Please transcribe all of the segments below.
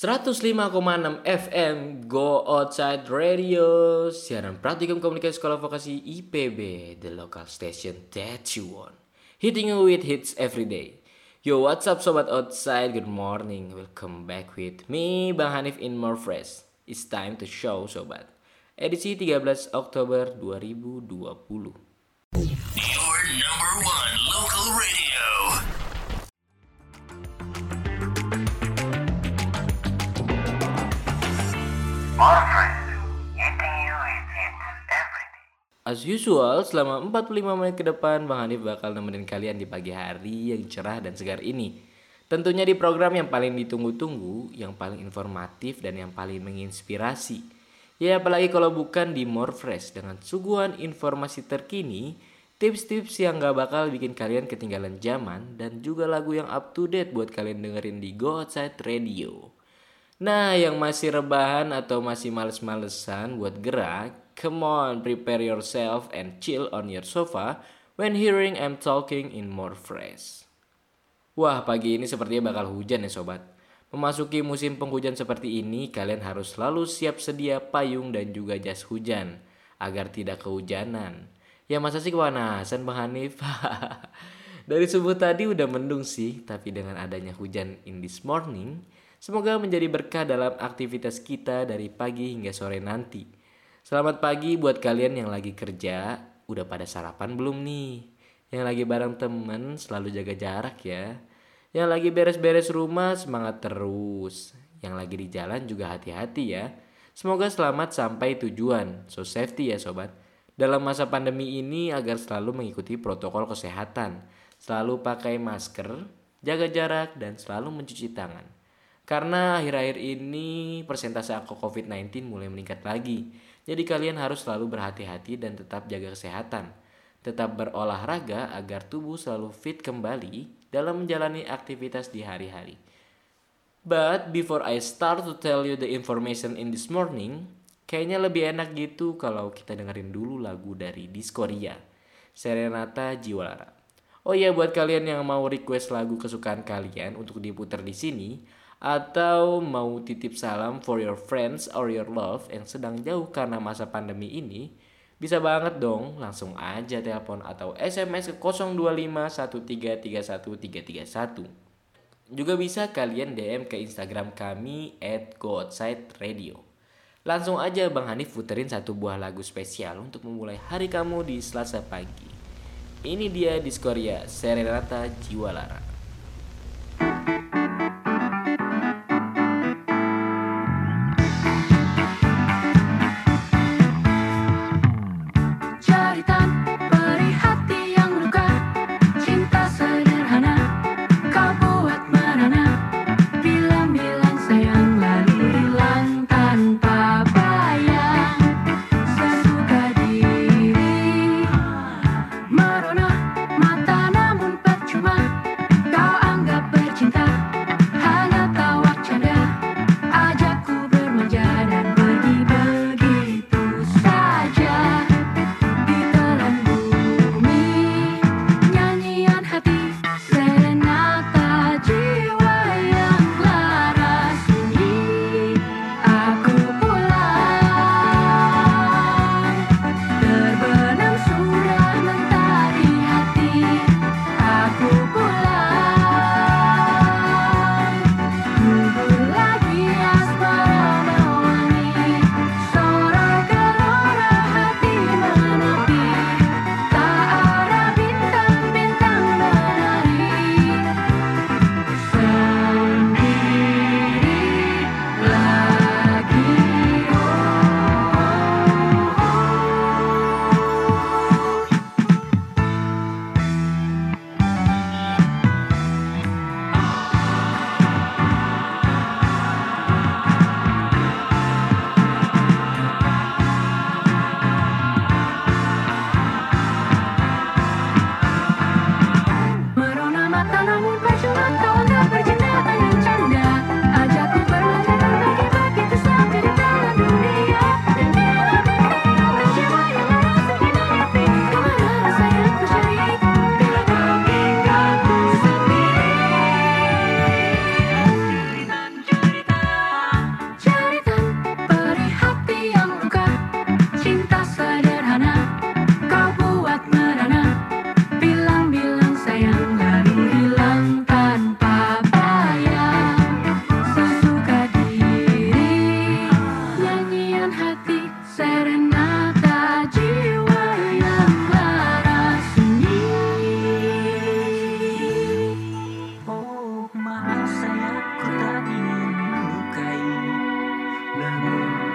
105,6 FM Go Outside Radio. Siaran Praktikum Komunikasi Sekolah Vokasi IPB The local station that you want Hitting you with hits every day. Yo what's up Sobat Outside? Good morning. Welcome back with me Bang Hanif in More Fresh. It's time to show Sobat. Edisi 13 Oktober 2020 Your number one local As usual, selama 45 menit ke depan Bang Hanif bakal nemenin kalian di pagi hari yang cerah dan segar ini. Tentunya di program yang paling ditunggu-tunggu, yang paling informatif dan yang paling menginspirasi. Ya apalagi kalau bukan di More Fresh dengan suguhan informasi terkini, tips-tips yang gak bakal bikin kalian ketinggalan zaman dan juga lagu yang up to date buat kalian dengerin di Go Outside Radio. Nah, yang masih rebahan atau masih males-malesan buat gerak, come on, prepare yourself and chill on your sofa when hearing I'm talking in more fresh. Wah, pagi ini sepertinya bakal hujan ya sobat. Memasuki musim penghujan seperti ini, kalian harus selalu siap sedia payung dan juga jas hujan agar tidak kehujanan. Ya masa sih kepanasan Bang Hanif? Dari subuh tadi udah mendung sih, tapi dengan adanya hujan in this morning, semoga menjadi berkah dalam aktivitas kita dari pagi hingga sore nanti. Selamat pagi buat kalian yang lagi kerja, udah pada sarapan belum nih? Yang lagi bareng temen selalu jaga jarak ya. Yang lagi beres-beres rumah semangat terus. Yang lagi di jalan juga hati-hati ya. Semoga selamat sampai tujuan. So safety ya sobat. Dalam masa pandemi ini agar selalu mengikuti protokol kesehatan. Selalu pakai masker, jaga jarak, dan selalu mencuci tangan. Karena akhir-akhir ini persentase angka COVID-19 mulai meningkat lagi. Jadi kalian harus selalu berhati-hati dan tetap jaga kesehatan. Tetap berolahraga agar tubuh selalu fit kembali dalam menjalani aktivitas di hari-hari. But before I start to tell you the information in this morning, kayaknya lebih enak gitu kalau kita dengerin dulu lagu dari Diskoria, Serenata Jiwalara. Oh iya buat kalian yang mau request lagu kesukaan kalian untuk diputar di sini atau mau titip salam for your friends or your love yang sedang jauh karena masa pandemi ini, bisa banget dong langsung aja telepon atau SMS ke 0251331331. Juga bisa kalian DM ke Instagram kami at Radio. Langsung aja Bang Hanif puterin satu buah lagu spesial untuk memulai hari kamu di Selasa pagi. Ini dia Diskoria Serenata Jiwalara. Jaritan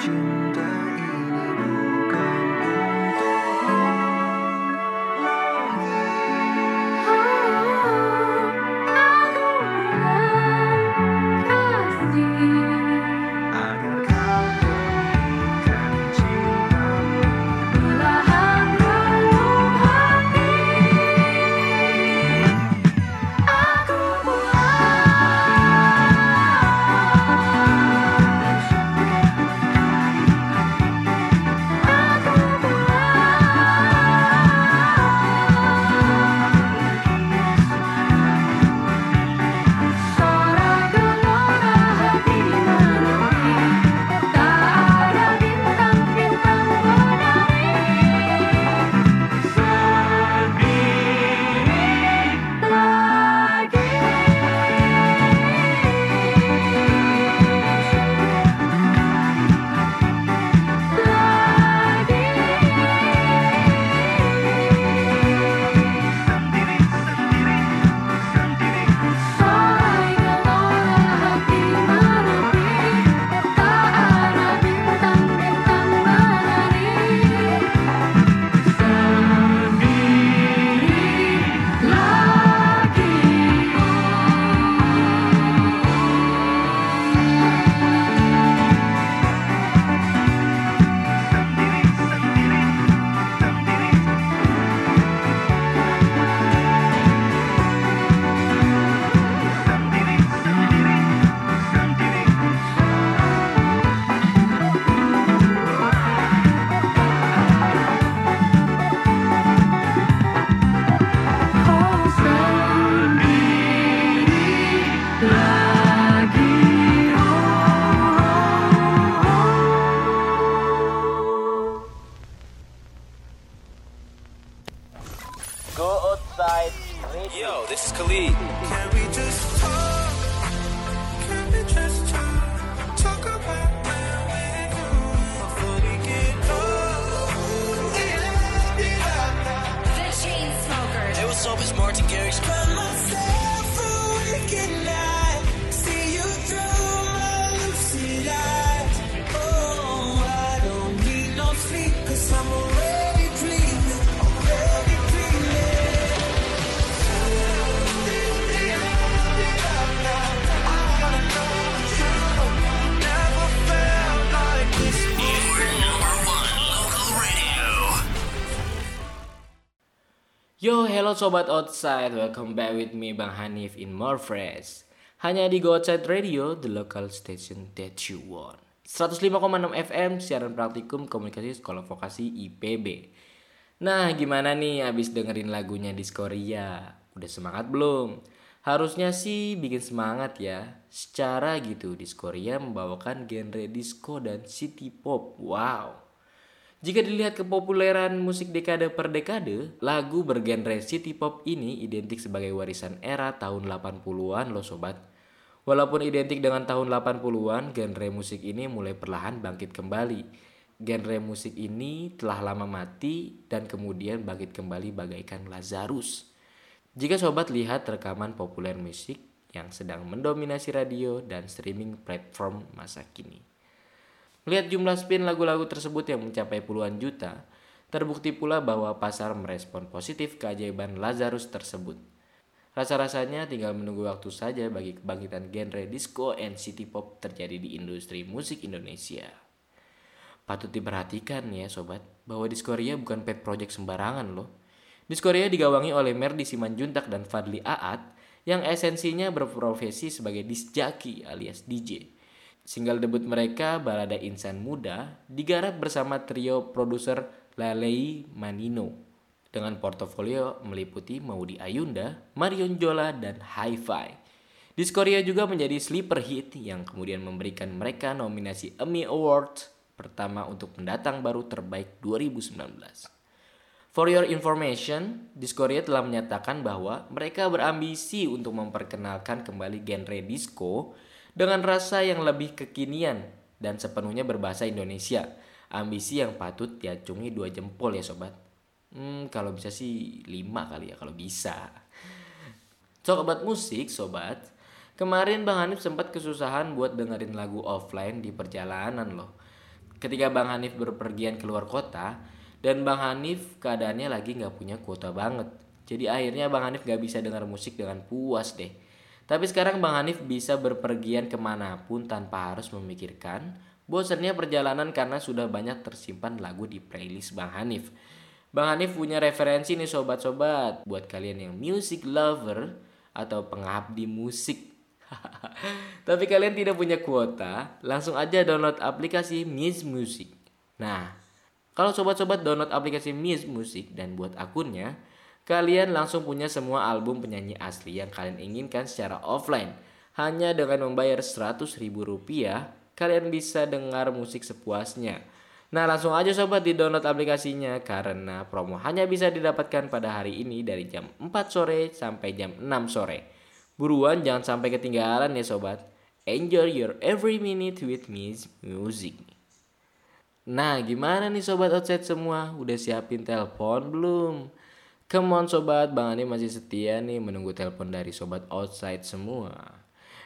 you. Sobat outside, welcome back with me Bang Hanif in More Fresh. Hanya di Go Outside Radio, the local station that you want. 105,6 FM, siaran praktikum komunikasi sekolah vokasi IPB. Nah, gimana nih abis dengerin lagunya Diskoria? Udah semangat belum? Harusnya sih bikin semangat ya. Secara gitu, Diskoria membawakan genre disco dan city pop. Wow. Jika dilihat kepopuleran musik dekade per dekade, lagu bergenre city pop ini identik sebagai warisan era tahun 80-an loh sobat. Walaupun identik dengan tahun 80-an, genre musik ini mulai perlahan bangkit kembali. Genre musik ini telah lama mati dan kemudian bangkit kembali bagaikan Lazarus. Jika sobat lihat rekaman populer musik yang sedang mendominasi radio dan streaming platform masa kini. Melihat jumlah spin lagu-lagu tersebut yang mencapai puluhan juta, terbukti pula bahwa pasar merespon positif keajaiban Lazarus tersebut. Rasa-rasanya tinggal menunggu waktu saja bagi kebangkitan genre disco and city pop terjadi di industri musik Indonesia. Patut diperhatikan ya sobat, bahwa Diskoria bukan pet project sembarangan loh. Diskoria digawangi oleh Merdi Simanjuntak dan Fadli Aat yang esensinya berprofesi sebagai disjaki alias DJ. Single debut mereka, Balada Insan Muda, digarap bersama trio produser Lalei Manino dengan portofolio meliputi Maudi Ayunda, Marion Jola, dan Hi-Fi. Diskoria juga menjadi sleeper hit yang kemudian memberikan mereka nominasi Emmy Award pertama untuk pendatang baru terbaik 2019. For your information, Diskoria telah menyatakan bahwa mereka berambisi untuk memperkenalkan kembali genre disco dengan rasa yang lebih kekinian dan sepenuhnya berbahasa Indonesia. Ambisi yang patut diacungi dua jempol ya sobat. Hmm, kalau bisa sih lima kali ya kalau bisa. Sobat musik, sobat. Kemarin Bang Hanif sempat kesusahan buat dengerin lagu offline di perjalanan loh. Ketika Bang Hanif berpergian keluar kota, dan Bang Hanif keadaannya lagi nggak punya kuota banget. Jadi akhirnya Bang Hanif nggak bisa dengar musik dengan puas deh. Tapi sekarang Bang Hanif bisa berpergian ke mana pun tanpa harus memikirkan bosannya perjalanan karena sudah banyak tersimpan lagu di playlist Bang Hanif. Bang Hanif punya referensi nih sobat-sobat buat kalian yang music lover atau pengabdi musik. Tapi kalian tidak punya kuota, langsung aja download aplikasi Miss Music. Nah, kalau sobat-sobat download aplikasi Miss Music dan buat akunnya, kalian langsung punya semua album penyanyi asli yang kalian inginkan secara offline. Hanya dengan membayar 100 ribu rupiah, kalian bisa dengar musik sepuasnya. Nah langsung aja sobat di download aplikasinya karena promo hanya bisa didapatkan pada hari ini dari jam 4 sore sampai jam 6 sore. Buruan jangan sampai ketinggalan ya sobat. Enjoy your every minute with Miss Music. Nah gimana nih sobat outside semua? Udah siapin telepon belum? Come on sobat, Bang Ani masih setia nih menunggu telepon dari sobat outside semua.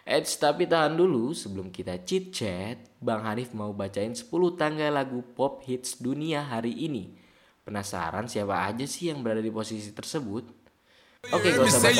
Eits, tapi tahan dulu. Sebelum kita chit chat, Bang Hanif mau bacain 10 tangga lagu pop hits dunia hari ini. Penasaran siapa aja sih yang berada di posisi tersebut? Oke, gak usah Say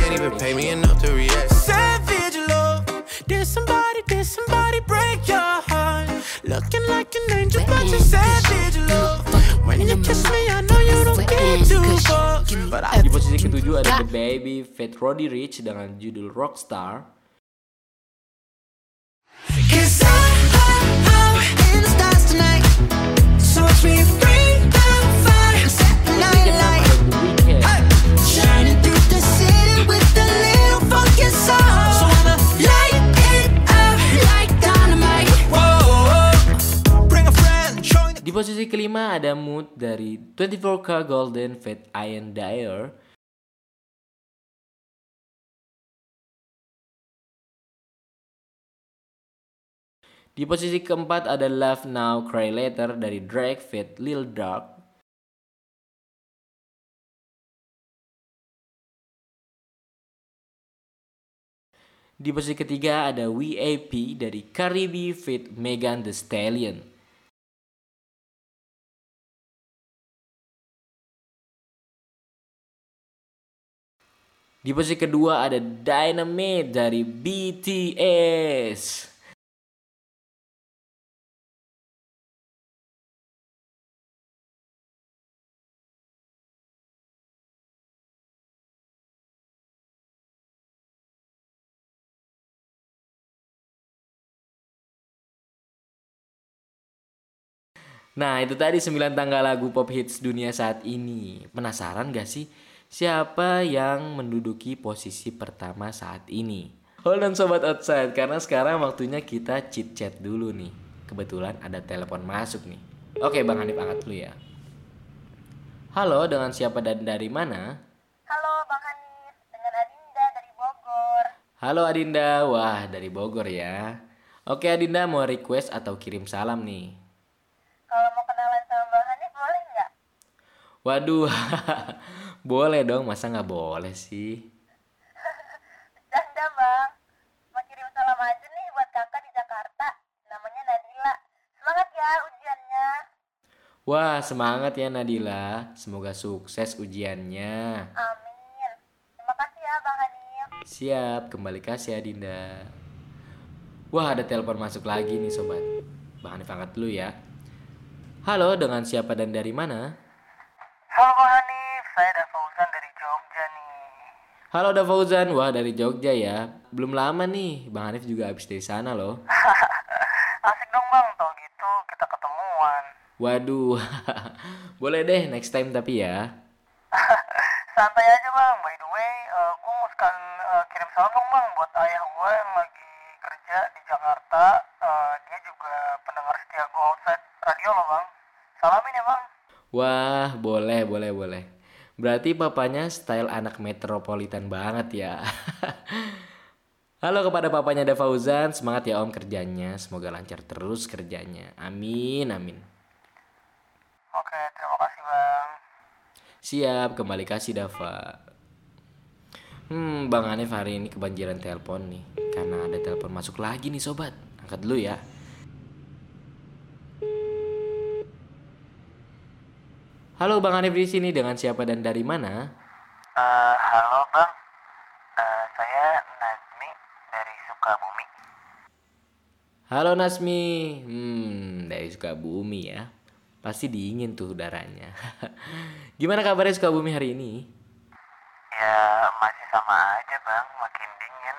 even pay me enough to react. Savage love. Did somebody, did somebody break your heart? Looking like an angel, but you savage love. When you kiss me, I know you don't get two fucks. But I Di posisi ketujuh ada The Baby, Fat Roddy Rich dengan judul Rockstar. Cause I, I, I'm in the stars tonight. So watch me bring the fire, set the night light. Di posisi kelima ada Mood dari 24K Golden Fat Iron Dyer. Di posisi keempat ada Love Now Cry Later dari Drake Fit Lil Dark. Di posisi ketiga ada WAP dari Cardi B feat Megan Thee Stallion. Di posisi kedua ada Dynamite dari BTS. Nah itu tadi 9 tanggal lagu pop hits dunia saat ini. Penasaran gak sih siapa yang menduduki posisi pertama saat ini? Hold on sobat outside karena sekarang waktunya kita chit chat dulu nih. Kebetulan ada telepon masuk nih. Oke Bang Hanif angkat dulu ya. Halo dengan siapa dan dari mana? Halo Bang Hanif, dengan Adinda dari Bogor. Halo Adinda, wah dari Bogor ya. Oke Adinda mau request atau kirim salam nih Kalau mau kenalan sama Bang Hanif boleh nggak? Waduh, boleh dong, masa nggak boleh sih? Bercanda Bang. Mau kirim salam aja nih buat kakak di Jakarta. Namanya Nadila. Semangat ya ujiannya. Wah, semangat ya Nadila. Semoga sukses ujiannya. Amin. Terima kasih ya Bang Hanif. Siap, kembali kasih ya Dinda. Wah, ada telepon masuk lagi nih sobat. Bang Hanif angkat dulu ya. Halo, dengan siapa dan dari mana? Halo Hanif, saya Dan Fauzan dari Jogja nih. Halo Da Fauzan, wah dari Jogja ya. Belum lama nih, Bang Hanif juga habis dari sana loh. Asik dong Bang, tau gitu kita ketemuan. Waduh, boleh deh next time tapi ya. Santai aja Bang, by the way, eh, gue mau sekalian eh, kirim salam dong Bang buat ayah gue yang lagi kerja di Jakarta. Eh, dia juga pendengar setia Go Outside Radio loh Bang. Salamin ya Bang. Wah, boleh, boleh, boleh. Berarti papanya style anak metropolitan banget ya. Halo kepada papanya Da Fauzan, semangat ya om kerjanya. Semoga lancar terus kerjanya. Amin, amin. Oke, terima kasih Bang. Siap, kembali kasih Dava. Hmm, Bang Hanif hari ini kebanjiran telepon nih. Karena ada telepon masuk lagi nih sobat. Angkat dulu ya. Halo Bang Hanif di sini dengan siapa dan dari mana? Eh, halo Bang, Eh, saya Nazmi dari Sukabumi. Halo Nasmi, hmm dari Sukabumi ya. Pasti dingin tuh udaranya. Gimana kabarnya Sukabumi hari ini? Ya masih sama aja Bang, makin dingin.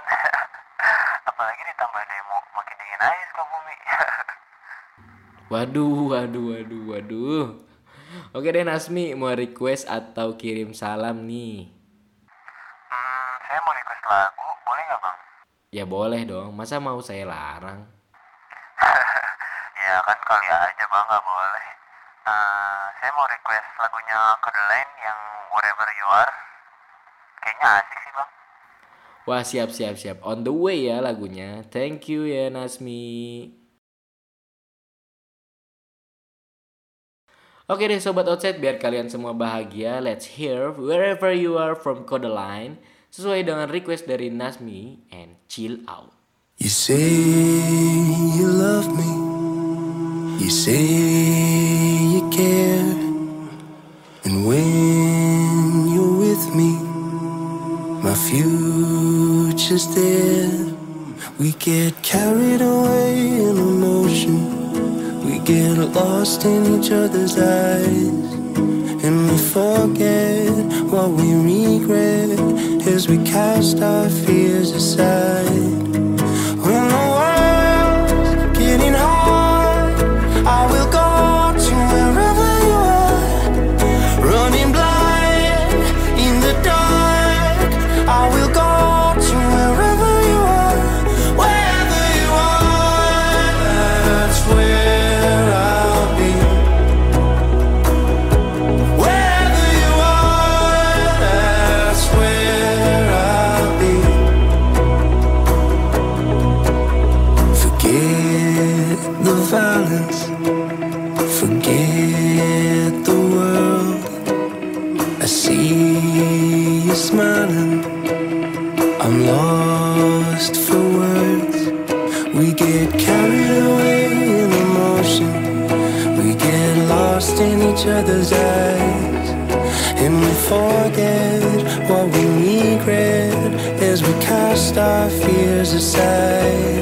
Apalagi ditambah demo, makin dingin aja Sukabumi. Waduh, waduh, waduh, waduh. Oke deh Nasmi, mau request atau kirim salam nih? hmm, saya mau request lagu, boleh nggak Bang? Ya boleh dong, masa mau saya larang? ya kan kali aja Bang, nggak boleh. Eh, saya mau request lagunya Kodaline yang Wherever You Are. Kayaknya asik sih Bang. Wah siap siap siap, on the way ya lagunya. Thank you ya Nasmi. Oke deh sobat outside biar kalian semua bahagia Let's hear Wherever You Are from Codeline Sesuai dengan request dari Nasmi and Chill Out You say you love me. You say you care. And when you're with me, my future's there. We get carried away in emotion. Get lost in each other's eyes. And we forget what we regret as we cast our fears aside. Each other's eyes. And we forget what we regret as we cast our fears aside.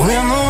When the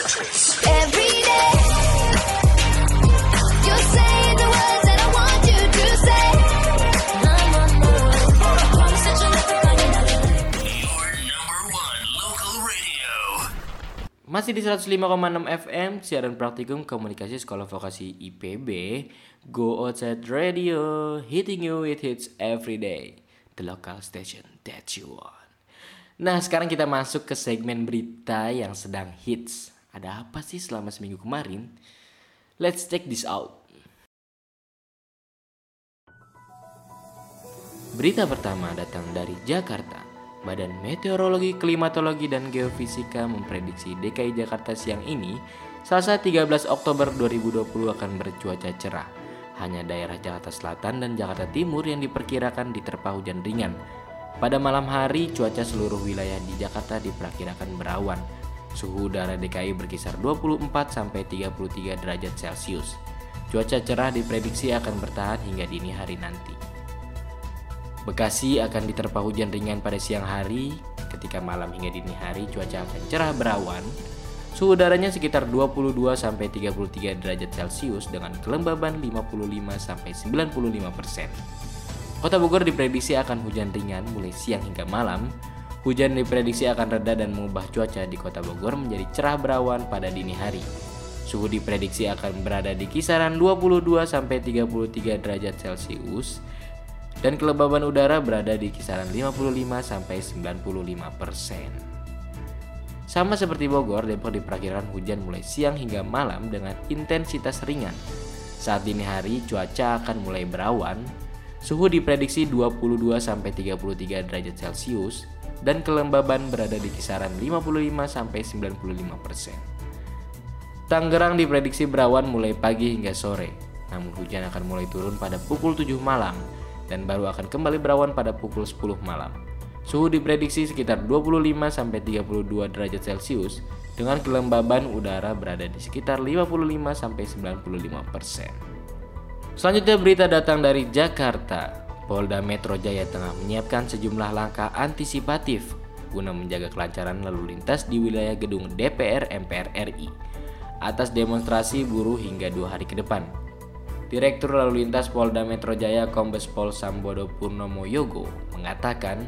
Masih di 105,6 FM, siaran praktikum komunikasi sekolah vokasi IPB, Go Outside Radio, hitting you with hits every day, the local station that you want. Nah, sekarang kita masuk ke segmen berita yang sedang hits. Ada apa sih selama seminggu kemarin? Let's check this out. Berita pertama datang dari Jakarta. Badan Meteorologi, Klimatologi, dan Geofisika memprediksi DKI Jakarta siang ini, Selasa 13 Oktober 2020 akan bercuaca cerah. Hanya daerah Jakarta Selatan dan Jakarta Timur yang diperkirakan diterpa hujan ringan. Pada malam hari, cuaca seluruh wilayah di Jakarta diperkirakan berawan. Suhu udara DKI berkisar 24 sampai 33 derajat Celcius. Cuaca cerah diprediksi akan bertahan hingga dini hari nanti. Bekasi akan diterpa hujan ringan pada siang hari, ketika malam hingga dini hari cuaca akan cerah berawan. Suhu udaranya sekitar 22 sampai 33 derajat Celcius dengan kelembaban 55 sampai 95 persen. Kota Bogor diprediksi akan hujan ringan mulai siang hingga malam. Hujan diprediksi akan reda dan mengubah cuaca di Kota Bogor menjadi cerah berawan pada dini hari. Suhu diprediksi akan berada di kisaran 22 sampai 33 derajat Celcius dan kelembaban udara berada di kisaran 55 sampai 95 persen. Sama seperti Bogor, Depok diperkirakan hujan mulai siang hingga malam dengan intensitas ringan. Saat dini hari cuaca akan mulai berawan, suhu diprediksi 22 sampai 33 derajat Celcius dan kelembaban berada di kisaran 55 sampai 95 persen. Tangerang diprediksi berawan mulai pagi hingga sore, namun hujan akan mulai turun pada pukul 7 malam dan baru akan kembali berawan pada pukul 10 malam. Suhu diprediksi sekitar 25 sampai 32 derajat Celcius dengan kelembaban udara berada di sekitar 55 sampai 95 persen. Selanjutnya berita datang dari Jakarta. Polda Metro Jaya tengah menyiapkan sejumlah langkah antisipatif guna menjaga kelancaran lalu lintas di wilayah gedung DPR MPR RI atas demonstrasi buruh hingga dua hari ke depan. Direktur Lalu Lintas Polda Metro Jaya Kombes Pol Sambodo Purnomo Yogo mengatakan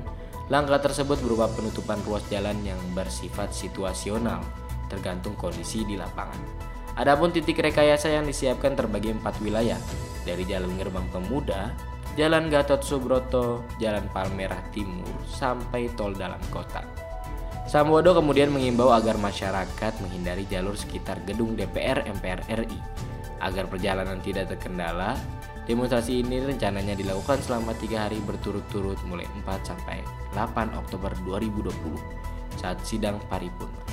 langkah tersebut berupa penutupan ruas jalan yang bersifat situasional tergantung kondisi di lapangan. Adapun titik rekayasa yang disiapkan terbagi empat wilayah, dari Jalan Gerbang Pemuda, Jalan Gatot Subroto, Jalan Palmerah Timur, sampai tol dalam kota. Samwodo kemudian mengimbau agar masyarakat menghindari jalur sekitar gedung DPR MPR RI. Agar perjalanan tidak terkendala, demonstrasi ini rencananya dilakukan selama tiga hari berturut-turut mulai 4 sampai 8 Oktober 2020 saat sidang paripurna.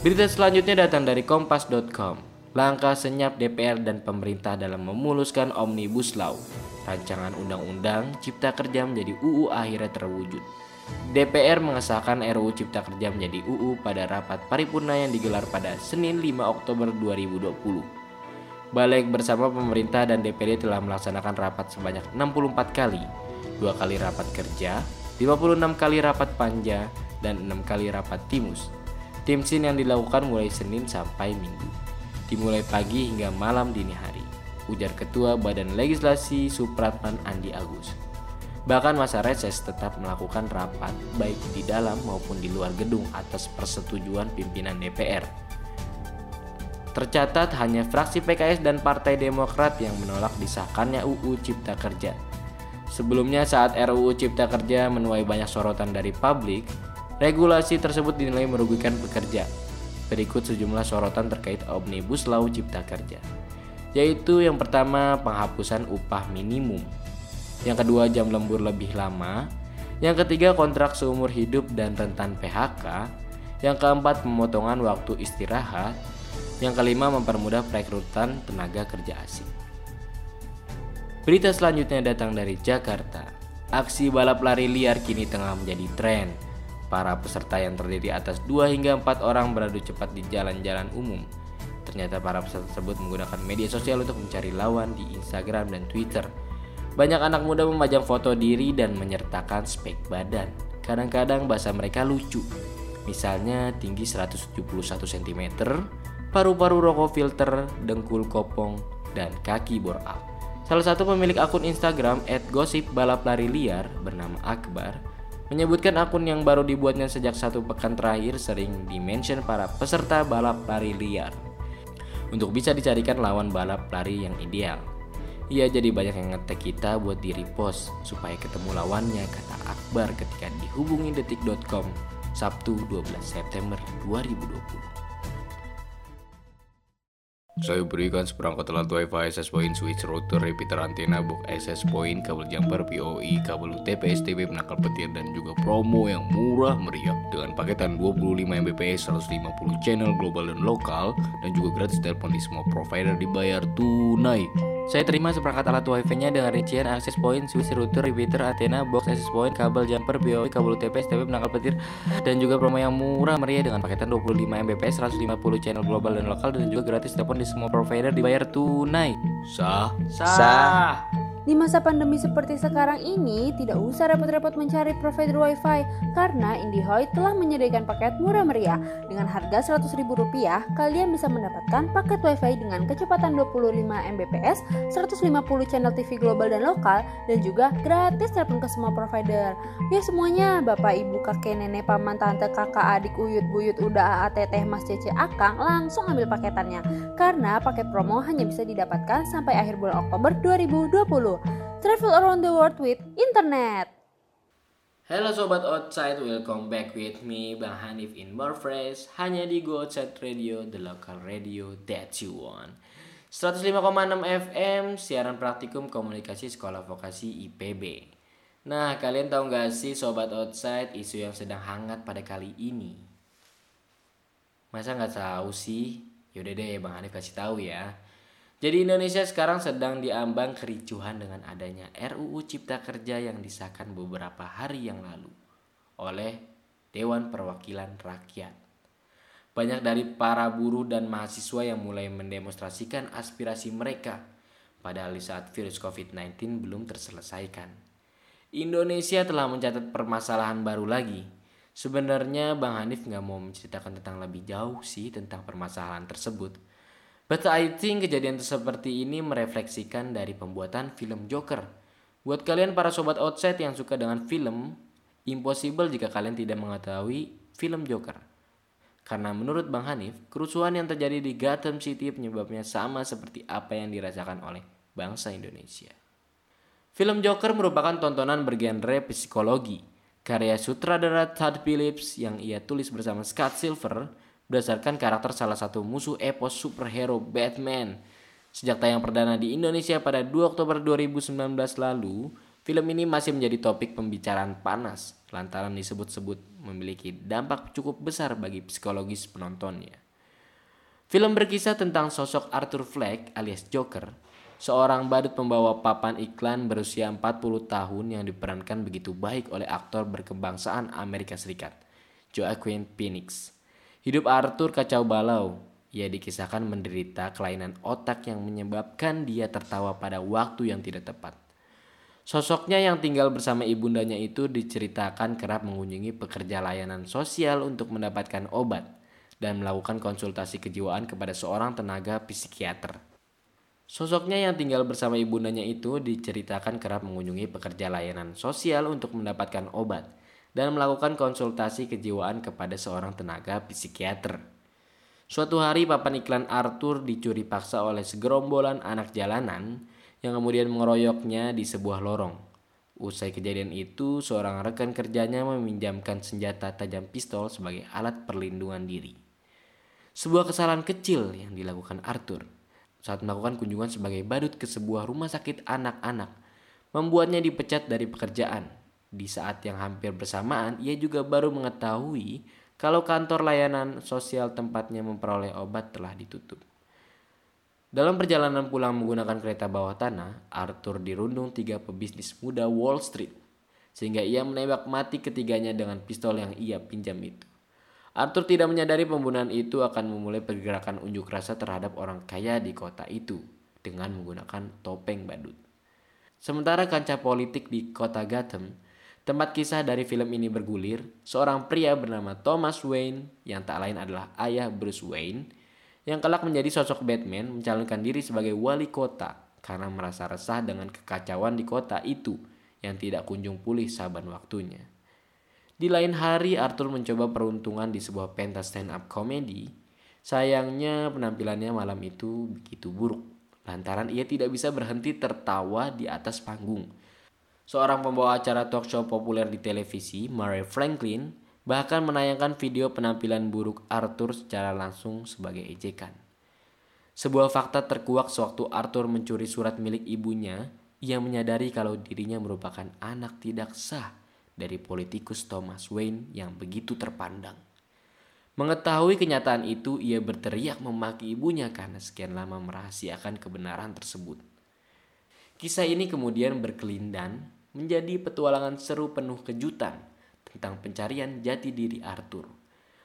Berita selanjutnya datang dari kompas.com. Langkah senyap DPR dan pemerintah dalam memuluskan Omnibus Law. Rancangan Undang-Undang Cipta Kerja menjadi UU akhirnya terwujud. DPR mengesahkan RUU Cipta Kerja menjadi UU pada rapat paripurna yang digelar pada Senin 5 Oktober 2020. Balik bersama pemerintah dan DPD telah melaksanakan rapat sebanyak 64 kali, dua kali rapat kerja, 56 kali rapat panja, dan 6 kali rapat timus. Tim sin yang dilakukan mulai Senin sampai Minggu. Dimulai pagi hingga malam dini hari. Ujar Ketua Badan Legislasi Supratman Andi Agus. Bahkan masa reses tetap melakukan rapat baik di dalam maupun di luar gedung atas persetujuan pimpinan DPR. Tercatat hanya fraksi PKS dan Partai Demokrat yang menolak disahkannya UU Cipta Kerja. Sebelumnya saat RUU Cipta Kerja menuai banyak sorotan dari publik, regulasi tersebut dinilai merugikan pekerja. Berikut sejumlah sorotan terkait Omnibus Law Cipta Kerja. Yaitu yang pertama penghapusan upah minimum. Yang kedua jam lembur lebih lama. Yang ketiga kontrak seumur hidup dan rentan PHK. Yang keempat pemotongan waktu istirahat. Yang kelima mempermudah perekrutan tenaga kerja asing. Berita selanjutnya datang dari Jakarta. Aksi balap lari liar kini tengah menjadi tren. Para peserta yang terdiri atas 2 hingga 4 orang beradu cepat di jalan-jalan umum. Ternyata para peserta tersebut menggunakan media sosial untuk mencari lawan di Instagram dan Twitter. Banyak anak muda memajang foto diri dan menyertakan spek badan. Kadang-kadang bahasa mereka lucu. Misalnya tinggi 171 cm, paru-paru rokok filter, dengkul kopong, dan kaki bore up. Salah satu pemilik akun Instagram @gosip_balap_lari_liar bernama Akbar menyebutkan akun yang baru dibuatnya sejak satu pekan terakhir sering dimention para peserta balap lari liar untuk bisa dicarikan lawan balap lari yang ideal. Ia jadi banyak yang ngetek kita buat di repost supaya ketemu lawannya kata Akbar ketika dihubungi detik.com Sabtu 12 September 2020. Saya berikan seperangkat alat WiFi access point switch router repeater antena box access point kabel jumper POE kabel UTP STB penangkal petir dan juga promo yang murah meriah dengan paketan 25 Mbps 150 channel global dan lokal dan juga gratis telepon di semua provider dibayar tunai. Saya terima seperangkat alat WiFi-nya dengan rincian access point, switch router, repeater, antena, box access point, kabel jumper, POE, kabel UTP, STB, penangkal petir, dan juga promo yang murah meriah dengan paketan 25 Mbps, 150 channel global dan lokal, dan juga gratis telepon di semua provider dibayar tunai. Sah? Sah. Di masa pandemi seperti sekarang ini, tidak usah repot-repot mencari provider WiFi karena IndiHoid telah menyediakan paket murah meriah. Dengan harga Rp100.000, kalian bisa mendapatkan paket WiFi dengan kecepatan 25 Mbps, 150 channel TV global dan lokal, dan juga gratis telepon ke semua provider. Ya semuanya, bapak, ibu, kakek, nenek, paman, tante, kakak, adik, uyut, buyut, udah, ate, teh, mas, cece, akang, langsung ambil paketannya. Karena paket promo hanya bisa didapatkan sampai akhir bulan Oktober 2020. Travel around the world with internet. Halo Sobat Outside, welcome back with me Bang Hanif in More Fresh Hanya di Go Outside Radio, the local radio that you want 105,6 FM, siaran praktikum komunikasi sekolah vokasi IPB Nah, kalian tahu nggak sih Sobat Outside isu yang sedang hangat pada kali ini? Masa nggak tahu sih? Yaudah deh, Bang Hanif kasih tahu ya jadi Indonesia sekarang sedang diambang kericuhan dengan adanya RUU Cipta Kerja yang disahkan beberapa hari yang lalu oleh Dewan Perwakilan Rakyat. Banyak dari para buruh dan mahasiswa yang mulai mendemonstrasikan aspirasi mereka padahal di saat virus COVID-19 belum terselesaikan. Indonesia telah mencatat permasalahan baru lagi. Sebenarnya Bang Hanif nggak mau menceritakan tentang lebih jauh sih tentang permasalahan tersebut. But I think kejadian seperti ini merefleksikan dari pembuatan film Joker. Buat kalian para sobat outside yang suka dengan film, impossible jika kalian tidak mengetahui film Joker. Karena menurut Bang Hanif, kerusuhan yang terjadi di Gotham City penyebabnya sama seperti apa yang dirasakan oleh bangsa Indonesia. Film Joker merupakan tontonan bergenre psikologi, karya sutradara Todd Phillips yang ia tulis bersama Scott Silver berdasarkan karakter salah satu musuh epos superhero Batman. Sejak tayang perdana di Indonesia pada 2 Oktober 2019 lalu, film ini masih menjadi topik pembicaraan panas lantaran disebut-sebut memiliki dampak cukup besar bagi psikologis penontonnya. Film berkisah tentang sosok Arthur Fleck alias Joker, seorang badut pembawa papan iklan berusia 40 tahun yang diperankan begitu baik oleh aktor berkebangsaan Amerika Serikat, Joaquin Phoenix. Hidup Arthur kacau balau. Ia dikisahkan menderita kelainan otak yang menyebabkan dia tertawa pada waktu yang tidak tepat. Sosoknya yang tinggal bersama ibundanya itu diceritakan kerap mengunjungi pekerja layanan sosial untuk mendapatkan obat dan melakukan konsultasi kejiwaan kepada seorang tenaga psikiater. Sosoknya yang tinggal bersama ibundanya itu diceritakan kerap mengunjungi pekerja layanan sosial untuk mendapatkan obat dan melakukan konsultasi kejiwaan kepada seorang tenaga psikiater. Suatu hari papan iklan Arthur dicuri paksa oleh segerombolan anak jalanan yang kemudian mengeroyoknya di sebuah lorong. Usai kejadian itu, seorang rekan kerjanya meminjamkan senjata tajam pistol sebagai alat perlindungan diri. Sebuah kesalahan kecil yang dilakukan Arthur saat melakukan kunjungan sebagai badut ke sebuah rumah sakit anak-anak membuatnya dipecat dari pekerjaan. Di saat yang hampir bersamaan, ia juga baru mengetahui kalau kantor layanan sosial tempatnya memperoleh obat telah ditutup. Dalam perjalanan pulang menggunakan kereta bawah tanah, Arthur dirundung tiga pebisnis muda Wall Street, sehingga ia menembak mati ketiganya dengan pistol yang ia pinjam itu. Arthur tidak menyadari pembunuhan itu akan memulai pergerakan unjuk rasa terhadap orang kaya di kota itu dengan menggunakan topeng badut. Sementara kancah politik di kota Gotham, tempat kisah dari film ini bergulir, seorang pria bernama Thomas Wayne yang tak lain adalah ayah Bruce Wayne yang kelak menjadi sosok Batman mencalonkan diri sebagai wali kota karena merasa resah dengan kekacauan di kota itu yang tidak kunjung pulih saban waktunya. Di lain hari Arthur mencoba peruntungan di sebuah pentas stand up comedy. Sayangnya penampilannya malam itu begitu buruk lantaran ia tidak bisa berhenti tertawa di atas panggung. Seorang pembawa acara talk show populer di televisi, Murray Franklin, bahkan menayangkan video penampilan buruk Arthur secara langsung sebagai ejekan. Sebuah fakta terkuak sewaktu Arthur mencuri surat milik ibunya, ia menyadari kalau dirinya merupakan anak tidak sah dari politikus Thomas Wayne yang begitu terpandang. Mengetahui kenyataan itu, ia berteriak memaki ibunya karena sekian lama merahasiakan kebenaran tersebut. Kisah ini kemudian berkelindan menjadi petualangan seru penuh kejutan tentang pencarian jati diri Arthur.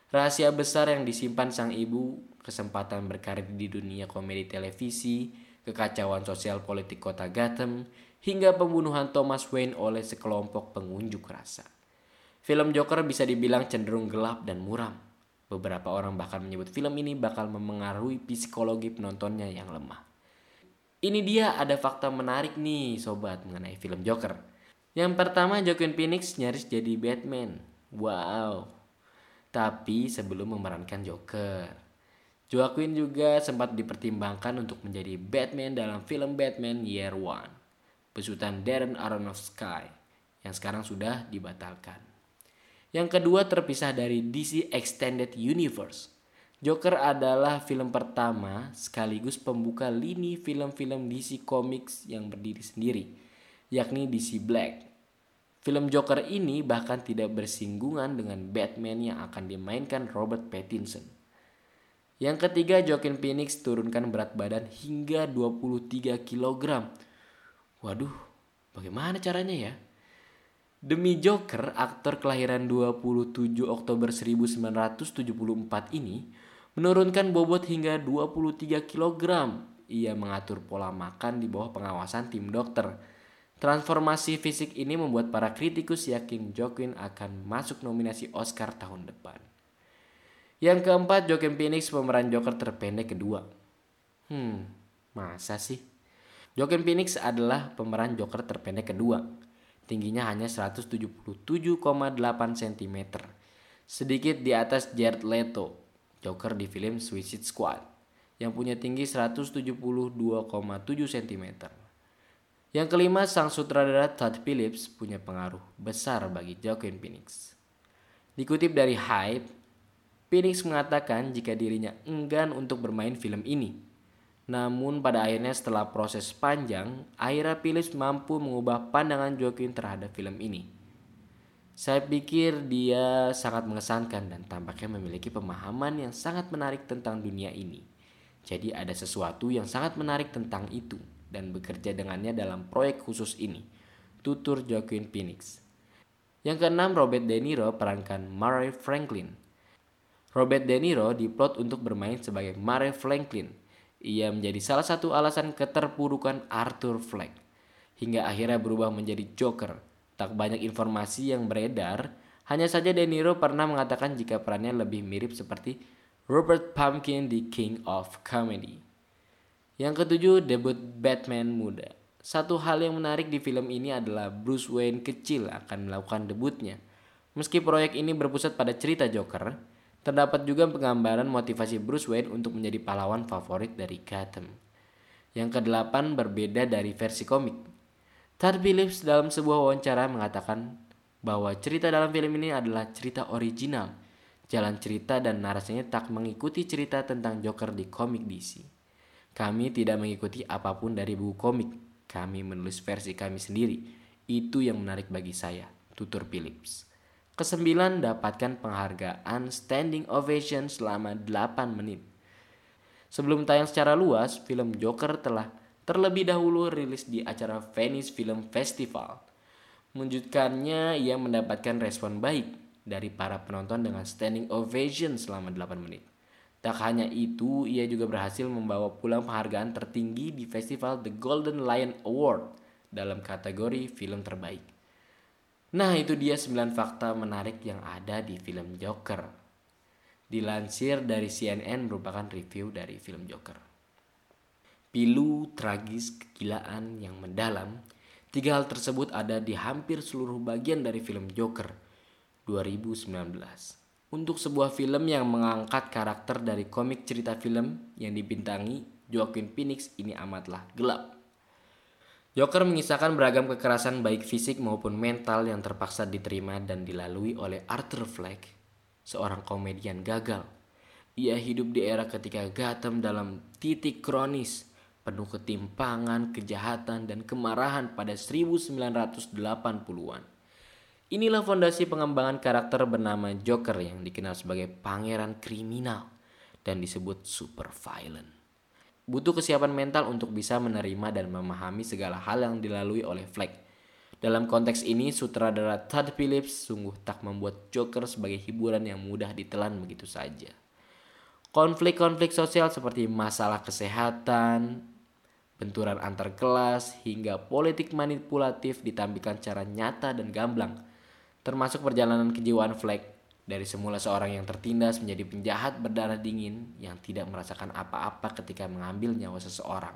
Rahasia besar yang disimpan sang ibu, kesempatan berkarir di dunia komedi televisi, kekacauan sosial politik kota Gotham, hingga pembunuhan Thomas Wayne oleh sekelompok pengunjuk rasa. Film Joker bisa dibilang cenderung gelap dan muram. Beberapa orang bahkan menyebut film ini bakal memengaruhi psikologi penontonnya yang lemah. Ini dia ada fakta menarik nih sobat mengenai film Joker. Yang pertama Joaquin Phoenix nyaris jadi Batman. Wow. Tapi sebelum memerankan Joker. Joaquin juga sempat dipertimbangkan untuk menjadi Batman dalam film Batman Year One. Besutan Darren Aronofsky yang sekarang sudah dibatalkan. Yang kedua terpisah dari DC Extended Universe. Joker adalah film pertama sekaligus pembuka lini film-film DC Comics yang berdiri sendiri, yakni DC Black. Film Joker ini bahkan tidak bersinggungan dengan Batman yang akan dimainkan Robert Pattinson. Yang ketiga, Joaquin Phoenix turunkan berat badan hingga 23 kg. Waduh, bagaimana caranya ya? Demi Joker, aktor kelahiran 27 Oktober 1974 ini menurunkan bobot hingga 23 kg. Ia mengatur pola makan di bawah pengawasan tim dokter. Transformasi fisik ini membuat para kritikus yakin Joaquin akan masuk nominasi Oscar tahun depan. Yang keempat, Joaquin Phoenix pemeran Joker terpendek kedua. Hmm, masa sih? Joaquin Phoenix adalah pemeran Joker terpendek kedua tingginya hanya 177,8 cm, sedikit di atas Jared Leto Joker di film Suicide Squad yang punya tinggi 172,7 cm. Yang kelima, sang sutradara Todd Phillips punya pengaruh besar bagi Joaquin Phoenix. Dikutip dari Hype, Phoenix mengatakan jika dirinya enggan untuk bermain film ini. Namun pada akhirnya setelah proses panjang, akhirnya Phillips mampu mengubah pandangan Joaquin terhadap film ini. Saya pikir dia sangat mengesankan dan tampaknya memiliki pemahaman yang sangat menarik tentang dunia ini. Jadi ada sesuatu yang sangat menarik tentang itu dan bekerja dengannya dalam proyek khusus ini. Tutur Joaquin Phoenix. Yang keenam, Robert De Niro perankan Murray Franklin. Robert De Niro diplot untuk bermain sebagai Murray Franklin. Ia menjadi salah satu alasan keterpurukan Arthur Fleck. Hingga akhirnya berubah menjadi Joker. Tak banyak informasi yang beredar, hanya saja De Niro pernah mengatakan jika perannya lebih mirip seperti Robert Pumpkin di King of Comedy. Yang ketujuh, debut Batman muda. Satu hal yang menarik di film ini adalah Bruce Wayne kecil akan melakukan debutnya. Meski proyek ini berpusat pada cerita Joker, terdapat juga penggambaran motivasi Bruce Wayne untuk menjadi pahlawan favorit dari Gotham. Yang kedelapan berbeda dari versi komik. Todd Phillips dalam sebuah wawancara mengatakan bahwa cerita dalam film ini adalah cerita original. Jalan cerita dan narasinya tak mengikuti cerita tentang Joker di komik DC. Kami tidak mengikuti apa pun dari buku komik. Kami menulis versi kami sendiri. Itu yang menarik bagi saya, tutur Phillips. Kesembilan, dapatkan penghargaan standing ovation selama 8 menit. Sebelum tayang secara luas, film Joker telah terlebih dahulu rilis di acara Venice Film Festival. Menunjukkannya, ia mendapatkan respon baik dari para penonton dengan standing ovation selama 8 menit. Tak hanya itu, ia juga berhasil membawa pulang penghargaan tertinggi di festival The Golden Lion Award dalam kategori film terbaik. Nah, itu dia 9 fakta menarik yang ada di film Joker. Dilansir dari CNN merupakan review dari film Joker. Pilu, tragis, kegilaan yang mendalam, tiga hal tersebut ada di hampir seluruh bagian dari film Joker 2019 untuk sebuah film yang mengangkat karakter dari komik cerita film yang dibintangi Joaquin Phoenix ini amatlah gelap. Joker mengisahkan beragam kekerasan baik fisik maupun mental yang terpaksa diterima dan dilalui oleh Arthur Fleck, seorang komedian gagal. Ia hidup di era ketika Gotham dalam titik kronis, penuh ketimpangan, kejahatan, dan kemarahan pada 1980-an. Inilah fondasi pengembangan karakter bernama Joker yang dikenal sebagai pangeran kriminal dan disebut super violent. Butuh kesiapan mental untuk bisa menerima dan memahami segala hal yang dilalui oleh Fleck. Dalam konteks ini, sutradara Todd Phillips sungguh tak membuat Joker sebagai hiburan yang mudah ditelan begitu saja. Konflik-konflik sosial seperti masalah kesehatan, benturan antar kelas, hingga politik manipulatif ditampilkan secara nyata dan gamblang termasuk perjalanan kejiwaan Fleck dari semula seorang yang tertindas menjadi penjahat berdarah dingin yang tidak merasakan apa-apa ketika mengambil nyawa seseorang.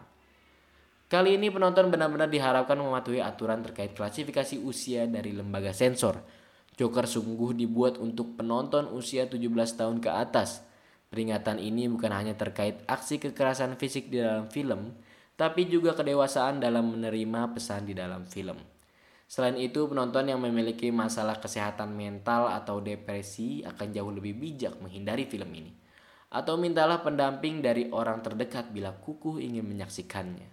Kali ini penonton benar-benar diharapkan mematuhi aturan terkait klasifikasi usia dari lembaga sensor. Joker sungguh dibuat untuk penonton usia 17 tahun ke atas. Peringatan ini bukan hanya terkait aksi kekerasan fisik di dalam film, tapi juga kedewasaan dalam menerima pesan di dalam film. Selain itu, penonton yang memiliki masalah kesehatan mental atau depresi akan jauh lebih bijak menghindari film ini. Atau mintalah pendamping dari orang terdekat bila kukuh ingin menyaksikannya.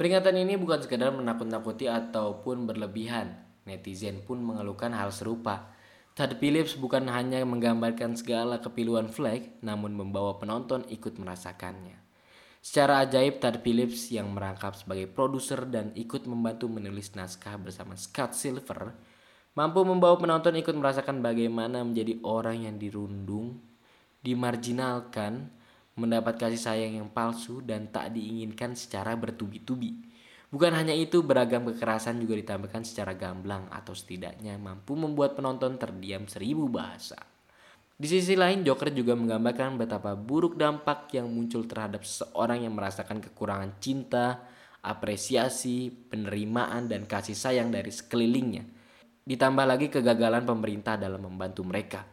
Peringatan ini bukan sekedar menakut-nakuti ataupun berlebihan. Netizen pun mengeluhkan hal serupa. Todd Phillips bukan hanya menggambarkan segala kepiluan Fleck, namun membawa penonton ikut merasakannya. Secara ajaib Todd Phillips yang merangkap sebagai produser dan ikut membantu menulis naskah bersama Scott Silver mampu membawa penonton ikut merasakan bagaimana menjadi orang yang dirundung, dimarginalkan, mendapat kasih sayang yang palsu dan tak diinginkan secara bertubi-tubi. Bukan hanya itu, beragam kekerasan juga ditampilkan secara gamblang atau setidaknya mampu membuat penonton terdiam seribu bahasa. Di sisi lain, Joker juga menggambarkan betapa buruk dampak yang muncul terhadap seorang yang merasakan kekurangan cinta, apresiasi, penerimaan, dan kasih sayang dari sekelilingnya. Ditambah lagi kegagalan pemerintah dalam membantu mereka,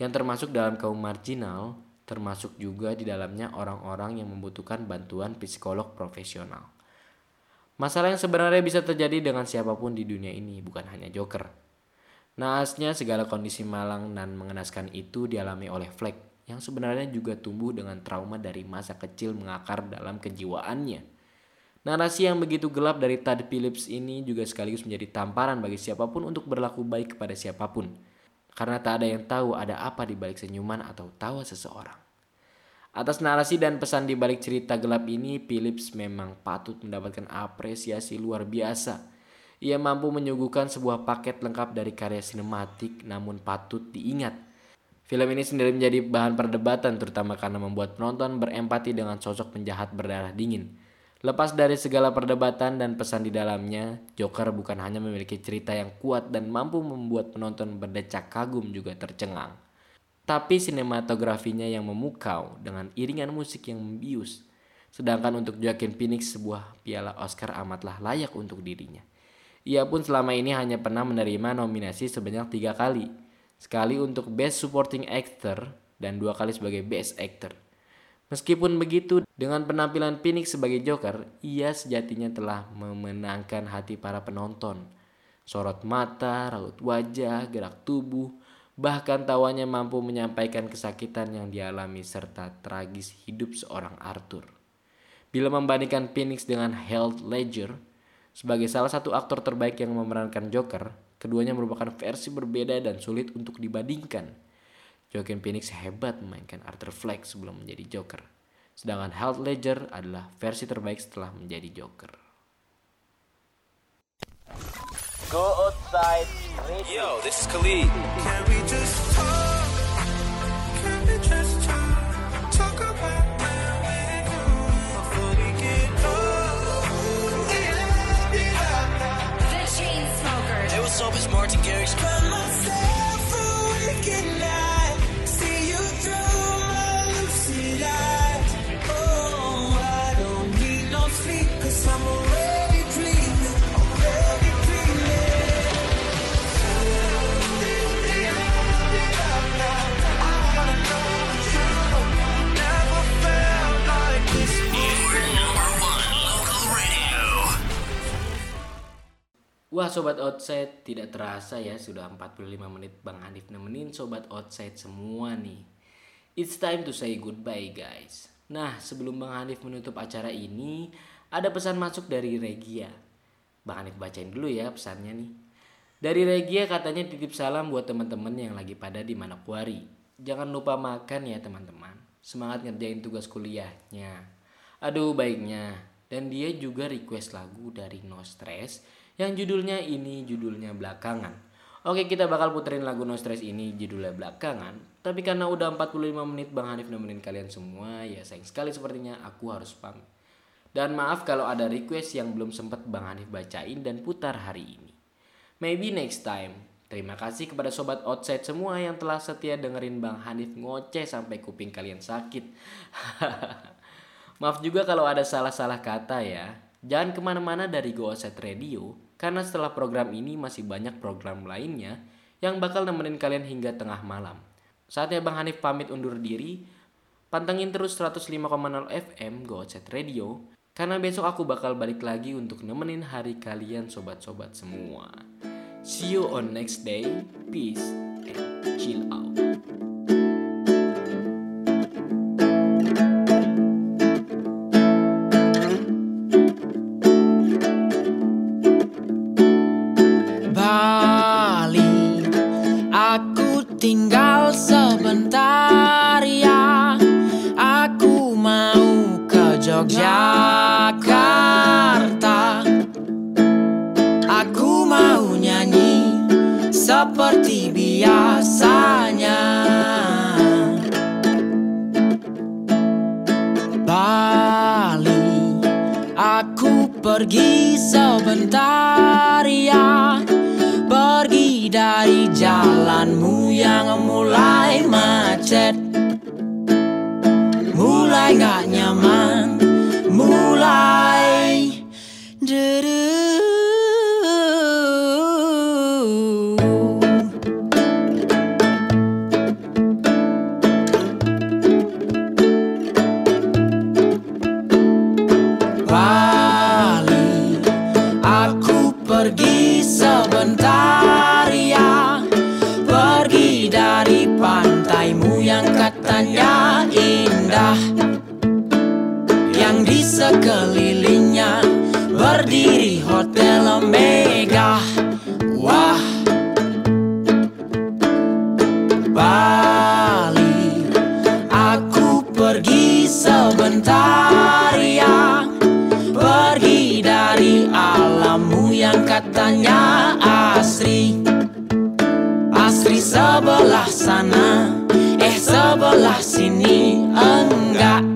yang termasuk dalam kaum marginal, termasuk juga di dalamnya orang-orang yang membutuhkan bantuan psikolog profesional. Masalah yang sebenarnya bisa terjadi dengan siapa pun di dunia ini, bukan hanya Joker. Naasnya segala kondisi malang dan mengenaskan itu dialami oleh Fleck, yang sebenarnya juga tumbuh dengan trauma dari masa kecil mengakar dalam kejiwaannya. Narasi yang begitu gelap dari Todd Phillips ini juga sekaligus menjadi tamparan bagi siapa pun untuk berlaku baik kepada siapa pun. Karena tak ada yang tahu ada apa di balik senyuman atau tawa seseorang. Atas narasi dan pesan di balik cerita gelap ini, Phillips memang patut mendapatkan apresiasi luar biasa. Ia mampu menyuguhkan sebuah paket lengkap dari karya sinematik namun patut diingat. Film ini sendiri menjadi bahan perdebatan terutama karena membuat penonton berempati dengan sosok penjahat berdarah dingin. Lepas dari segala perdebatan dan pesan di dalamnya, Joker bukan hanya memiliki cerita yang kuat dan mampu membuat penonton berdecak kagum juga tercengang tapi sinematografinya yang memukau dengan iringan musik yang membius. Sedangkan untuk Joaquin Phoenix sebuah piala Oscar amatlah layak untuk dirinya. Ia pun selama ini hanya pernah menerima nominasi sebanyak tiga kali. Sekali untuk Best Supporting Actor dan dua kali sebagai Best Actor. Meskipun begitu, dengan penampilan Phoenix sebagai Joker, ia sejatinya telah memenangkan hati para penonton. Sorot mata, raut wajah, gerak tubuh, Bahkan tawanya mampu menyampaikan kesakitan yang dialami serta tragis hidup seorang Arthur. Bila membandingkan Phoenix dengan Heath Ledger sebagai salah satu aktor terbaik yang memerankan Joker, keduanya merupakan versi berbeda dan sulit untuk dibandingkan. Joaquin Phoenix hebat memainkan Arthur Fleck sebelum menjadi Joker, sedangkan Heath Ledger adalah versi terbaik setelah menjadi Joker. Go outside. Yo, this is Khalid. Can we just talk? so much more to carry. Spread myself a weekend now. Wah sobat outside tidak terasa ya sudah 45 menit Bang Hanif nemenin sobat outside semua nih. It's time to say goodbye guys. Nah sebelum Bang Hanif menutup acara ini ada pesan masuk dari Regia. Bang Hanif bacain dulu ya pesannya nih. Dari Regia katanya titip salam buat teman-teman yang lagi pada di Manokwari. Jangan lupa makan ya teman-teman. Semangat ngerjain tugas kuliahnya. Aduh baiknya. Dan dia juga request lagu dari No Stress yang judulnya ini judulnya belakangan. Oke kita bakal puterin lagu No Stress ini judulnya belakangan. Tapi karena udah 45 menit Bang Hanif nemenin kalian semua ya sayang sekali sepertinya aku harus pamit. Dan maaf kalau ada request yang belum sempat Bang Hanif bacain dan putar hari ini. Maybe next time. Terima kasih kepada sobat outside semua yang telah setia dengerin Bang Hanif ngoceh sampai kuping kalian sakit. Maaf juga kalau ada salah-salah kata ya. Jangan ke mana-mana dari Go Outside Radio, karena setelah program ini masih banyak program lainnya yang bakal nemenin kalian hingga tengah malam. Saatnya Bang Hanif pamit undur diri, pantengin terus 105,0 FM Go Outside Radio, karena besok aku bakal balik lagi untuk nemenin hari kalian sobat-sobat semua. See you on next day, peace and chill out. Mau ke Yogyakarta? Aku mau nyanyi seperti biasanya. Bali Aku pergi sebentar ya. Pergi dari jalanmu yang mulai macet Mulai gak nyaman. Mulai sebelah sana. Eh sebelah sini. Enggak